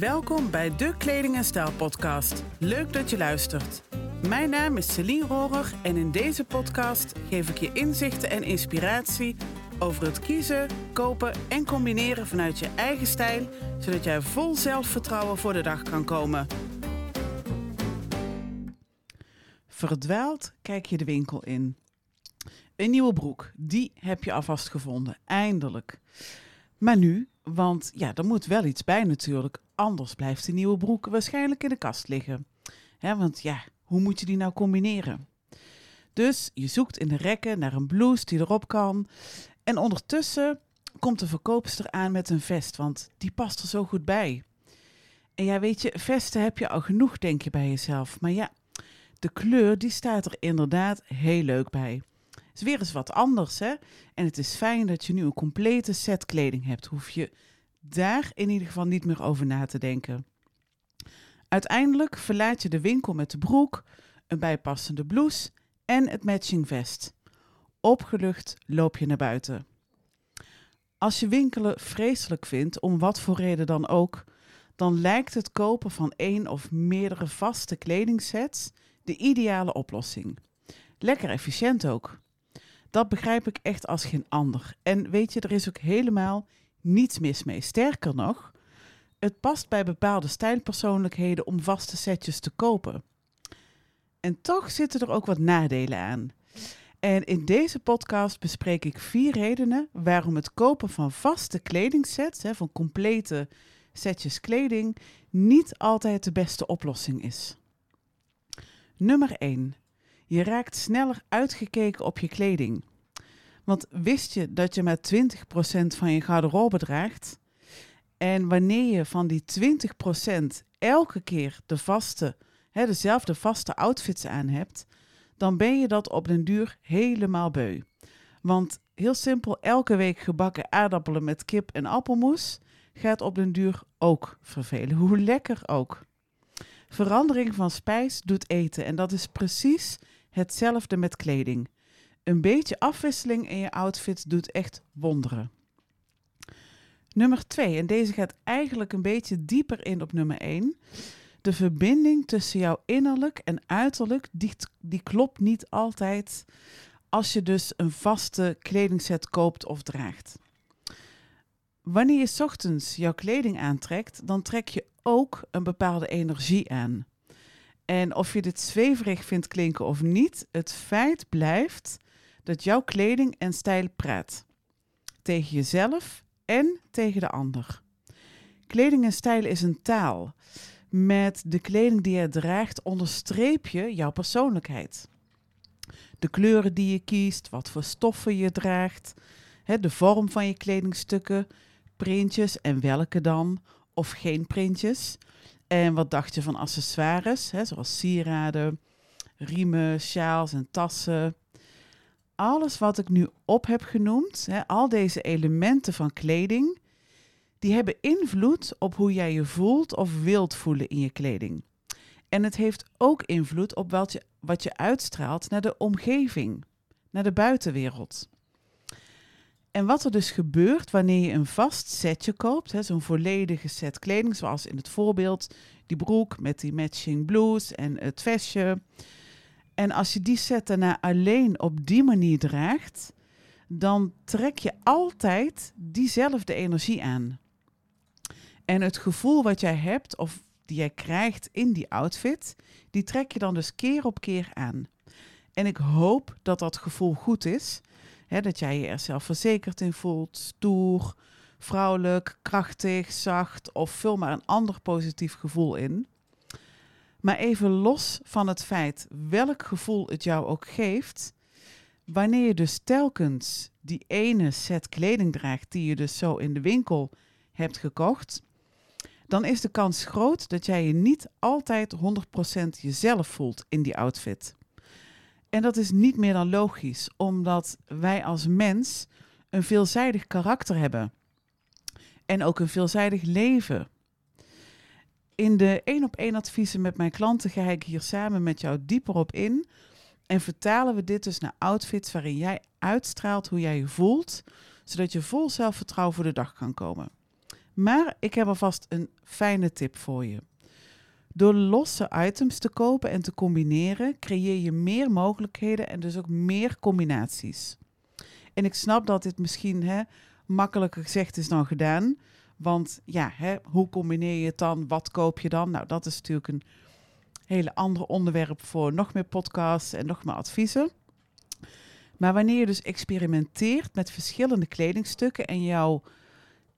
Welkom bij de Kleding en Stijl podcast. Leuk dat je luistert. Mijn naam is Celine Rohrer en in deze podcast geef ik je inzichten en inspiratie over het kiezen, kopen en combineren vanuit je eigen stijl, zodat jij vol zelfvertrouwen voor de dag kan komen. Verdwaald kijk je de winkel in. Een nieuwe broek, die heb je alvast gevonden, eindelijk. Maar nu, want ja, er moet wel iets bij natuurlijk, anders blijft de nieuwe broek waarschijnlijk in de kast liggen. Want ja, hoe moet je die nou combineren? Dus je zoekt in de rekken naar een blouse die erop kan. En ondertussen komt de verkoopster aan met een vest, want die past er zo goed bij. En ja, weet je, vesten heb je al genoeg, denk je bij jezelf. Maar ja, de kleur die staat er inderdaad heel leuk bij. Is weer eens wat anders, hè? En het is fijn dat je nu een complete set kleding hebt. Hoef je daar in ieder geval niet meer over na te denken. Uiteindelijk verlaat je de winkel met de broek, een bijpassende blouse en het matching vest. Opgelucht loop je naar buiten. Als je winkelen vreselijk vindt, om wat voor reden dan ook, dan lijkt het kopen van één of meerdere vaste kledingsets de ideale oplossing. Lekker efficiënt ook. Dat begrijp ik echt als geen ander. En weet je, er is ook helemaal niets mis mee. Sterker nog, het past bij bepaalde stijlpersoonlijkheden om vaste setjes te kopen. En toch zitten er ook wat nadelen aan. En in deze podcast bespreek ik vier redenen waarom het kopen van vaste kledingsets, hè, van complete setjes kleding, niet altijd de beste oplossing is. Nummer 1. Je raakt sneller uitgekeken op je kleding. Want wist je dat je maar 20% van je garderobe draagt? En wanneer je van die 20% elke keer de vaste, hè, dezelfde vaste outfits aan hebt, dan ben je dat op den duur helemaal beu. Want heel simpel, elke week gebakken aardappelen met kip en appelmoes gaat op den duur ook vervelen. Hoe lekker ook. Verandering van spijs doet eten en dat is precies hetzelfde met kleding. Een beetje afwisseling in je outfit doet echt wonderen. Nummer 2, en deze gaat eigenlijk een beetje dieper in op nummer 1. De verbinding tussen jouw innerlijk en uiterlijk, die, die klopt niet altijd als je dus een vaste kledingset koopt of draagt. Wanneer je ochtends jouw kleding aantrekt, dan trek je ook een bepaalde energie aan. En of je dit zweverig vindt klinken of niet, het feit blijft dat jouw kleding en stijl praat. Tegen jezelf en tegen de ander. Kleding en stijl is een taal. Met de kleding die je draagt onderstreep je jouw persoonlijkheid. De kleuren die je kiest, wat voor stoffen je draagt, de vorm van je kledingstukken, printjes en welke dan, of geen printjes. En wat dacht je van accessoires, zoals sieraden, riemen, sjaals en tassen, alles wat ik nu op heb genoemd, hè, al deze elementen van kleding, die hebben invloed op hoe jij je voelt of wilt voelen in je kleding. En het heeft ook invloed op wat je, wat je uitstraalt naar de omgeving, naar de buitenwereld. En wat er dus gebeurt wanneer je een vast setje koopt, zo'n volledige set kleding, zoals in het voorbeeld die broek met die matching blouse en het vestje, en als je die set daarna alleen op die manier draagt, dan trek je altijd diezelfde energie aan. En het gevoel wat jij hebt of die jij krijgt in die outfit, die trek je dan dus keer op keer aan. En ik hoop dat dat gevoel goed is. Hè, dat jij je er zelfverzekerd in voelt, stoer, vrouwelijk, krachtig, zacht of vul maar een ander positief gevoel in. Maar even los van het feit welk gevoel het jou ook geeft, wanneer je dus telkens die ene set kleding draagt die je dus zo in de winkel hebt gekocht, dan is de kans groot dat jij je niet altijd 100% jezelf voelt in die outfit. En dat is niet meer dan logisch, omdat wij als mens een veelzijdig karakter hebben. En ook een veelzijdig leven in de één op één adviezen met mijn klanten ga ik hier samen met jou dieper op in. En vertalen we dit dus naar outfits waarin jij uitstraalt hoe jij je voelt, zodat je vol zelfvertrouwen voor de dag kan komen. Maar ik heb alvast een fijne tip voor je. Door losse items te kopen en te combineren, creëer je meer mogelijkheden en dus ook meer combinaties. En ik snap dat dit misschien hè, makkelijker gezegd is dan gedaan. Want ja, hè, hoe combineer je het dan? Wat koop je dan? Nou, dat is natuurlijk een hele andere onderwerp voor nog meer podcasts en nog meer adviezen. Maar wanneer je dus experimenteert met verschillende kledingstukken en jouw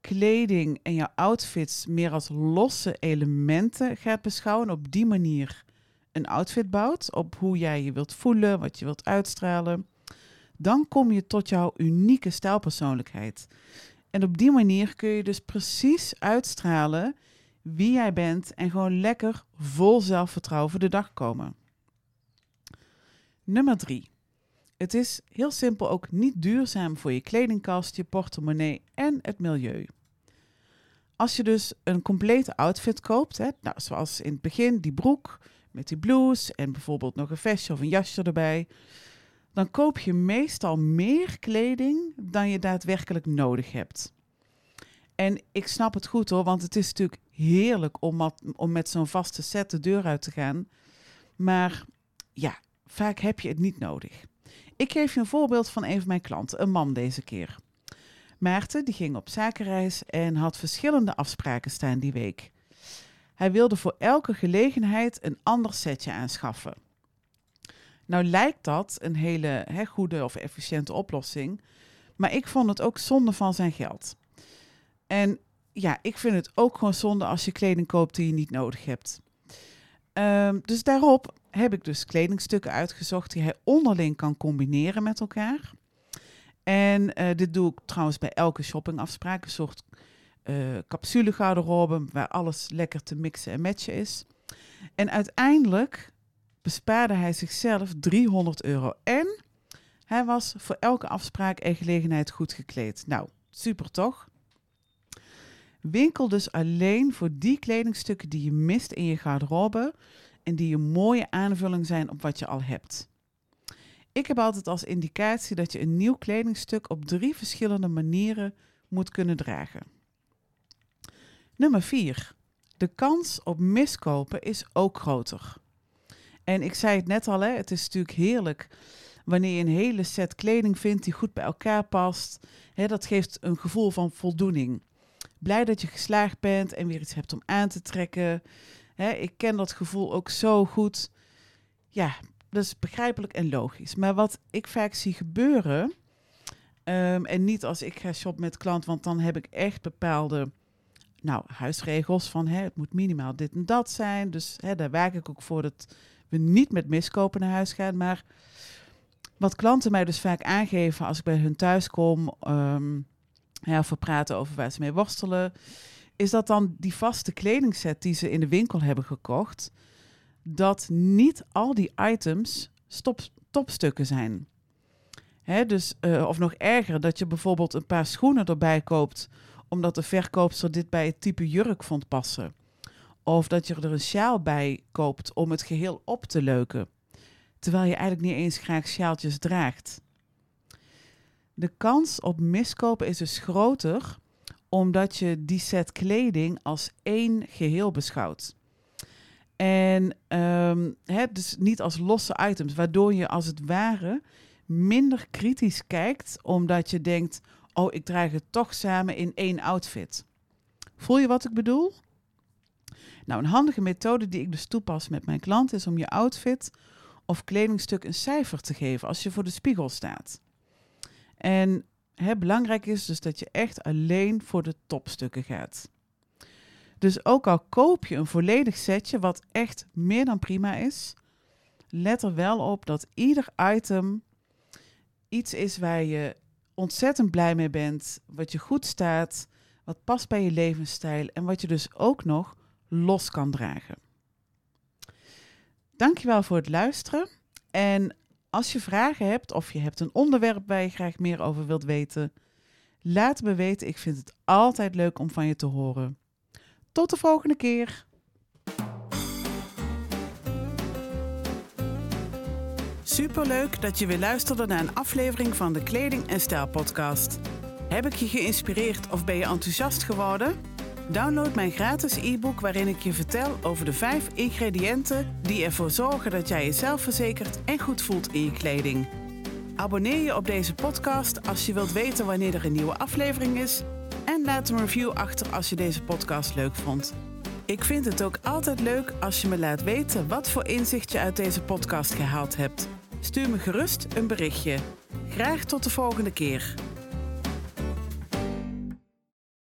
kleding en jouw outfits meer als losse elementen gaat beschouwen, op die manier een outfit bouwt, op hoe jij je wilt voelen, wat je wilt uitstralen, dan kom je tot jouw unieke stijlpersoonlijkheid. En op die manier kun je dus precies uitstralen wie jij bent en gewoon lekker vol zelfvertrouwen voor de dag komen. Nummer 3. Het is heel simpel ook niet duurzaam voor je kledingkast, je portemonnee en het milieu. Als je dus een complete outfit koopt, hè, nou, zoals in het begin die broek met die blouse en bijvoorbeeld nog een vestje of een jasje erbij, dan koop je meestal meer kleding dan je daadwerkelijk nodig hebt. En ik snap het goed hoor, want het is natuurlijk heerlijk om, om met zo'n vaste set de deur uit te gaan. Maar ja, vaak heb je het niet nodig. Ik geef je een voorbeeld van een van mijn klanten, een man deze keer. Maarten die ging op zakenreis en had verschillende afspraken staan die week. Hij wilde voor elke gelegenheid een ander setje aanschaffen. Nou lijkt dat een hele he, goede of efficiënte oplossing, maar ik vond het ook zonde van zijn geld. En ja, ik vind het ook gewoon zonde als je kleding koopt die je niet nodig hebt. Um, dus daarop heb ik dus kledingstukken uitgezocht die hij onderling kan combineren met elkaar. En uh, dit doe ik trouwens bij elke shoppingafspraak. Een soort uh, capsule garderobe waar alles lekker te mixen en matchen is. En uiteindelijk bespaarde hij zichzelf 300 euro. En hij was voor elke afspraak en gelegenheid goed gekleed. Nou, super toch? Winkel dus alleen voor die kledingstukken die je mist in je garderobe en die een mooie aanvulling zijn op wat je al hebt. Ik heb altijd als indicatie dat je een nieuw kledingstuk op drie verschillende manieren moet kunnen dragen. Nummer 4. De kans op miskopen is ook groter. En ik zei het net al, hè, het is natuurlijk heerlijk wanneer je een hele set kleding vindt die goed bij elkaar past. Hè, dat geeft een gevoel van voldoening. Blij dat je geslaagd bent en weer iets hebt om aan te trekken. Ik ken dat gevoel ook zo goed. Ja, dat is begrijpelijk en logisch. Maar wat ik vaak zie gebeuren, um, en niet als ik ga shoppen met klant, want dan heb ik echt bepaalde nou, huisregels van het moet minimaal dit en dat zijn. Dus daar werk ik ook voor dat we niet met miskopen naar huis gaan. Maar wat klanten mij dus vaak aangeven als ik bij hun thuis kom, um, ja, of we praten over waar ze mee worstelen, is dat dan die vaste kledingset die ze in de winkel hebben gekocht, dat niet al die items stop, topstukken zijn. Hè, dus, uh, of nog erger, dat je bijvoorbeeld een paar schoenen erbij koopt, omdat de verkoopster dit bij het type jurk vond passen. Of dat je er een sjaal bij koopt om het geheel op te leuken. Terwijl je eigenlijk niet eens graag sjaaltjes draagt. De kans op miskopen is dus groter omdat je die set kleding als één geheel beschouwt. En um, dus niet als losse items, waardoor je als het ware minder kritisch kijkt, omdat je denkt: oh, ik draag het toch samen in één outfit. Voel je wat ik bedoel? Nou, een handige methode die ik dus toepas met mijn klant is om je outfit of kledingstuk een cijfer te geven als je voor de spiegel staat. En hè, belangrijk is dus dat je echt alleen voor de topstukken gaat. Dus ook al koop je een volledig setje, wat echt meer dan prima is, let er wel op dat ieder item iets is waar je ontzettend blij mee bent, wat je goed staat, wat past bij je levensstijl en wat je dus ook nog los kan dragen. Dankjewel voor het luisteren. En als je vragen hebt of je hebt een onderwerp waar je graag meer over wilt weten, laat me weten. Ik vind het altijd leuk om van je te horen. Tot de volgende keer. Superleuk dat je weer luisterde naar een aflevering van de Kleding en Stijl podcast. Heb ik je geïnspireerd of ben je enthousiast geworden? Download mijn gratis e-book waarin ik je vertel over de vijf ingrediënten die ervoor zorgen dat jij jezelf verzekert en goed voelt in je kleding. Abonneer je op deze podcast als je wilt weten wanneer er een nieuwe aflevering is. En laat een review achter als je deze podcast leuk vond. Ik vind het ook altijd leuk als je me laat weten wat voor inzicht je uit deze podcast gehaald hebt. Stuur me gerust een berichtje. Graag tot de volgende keer.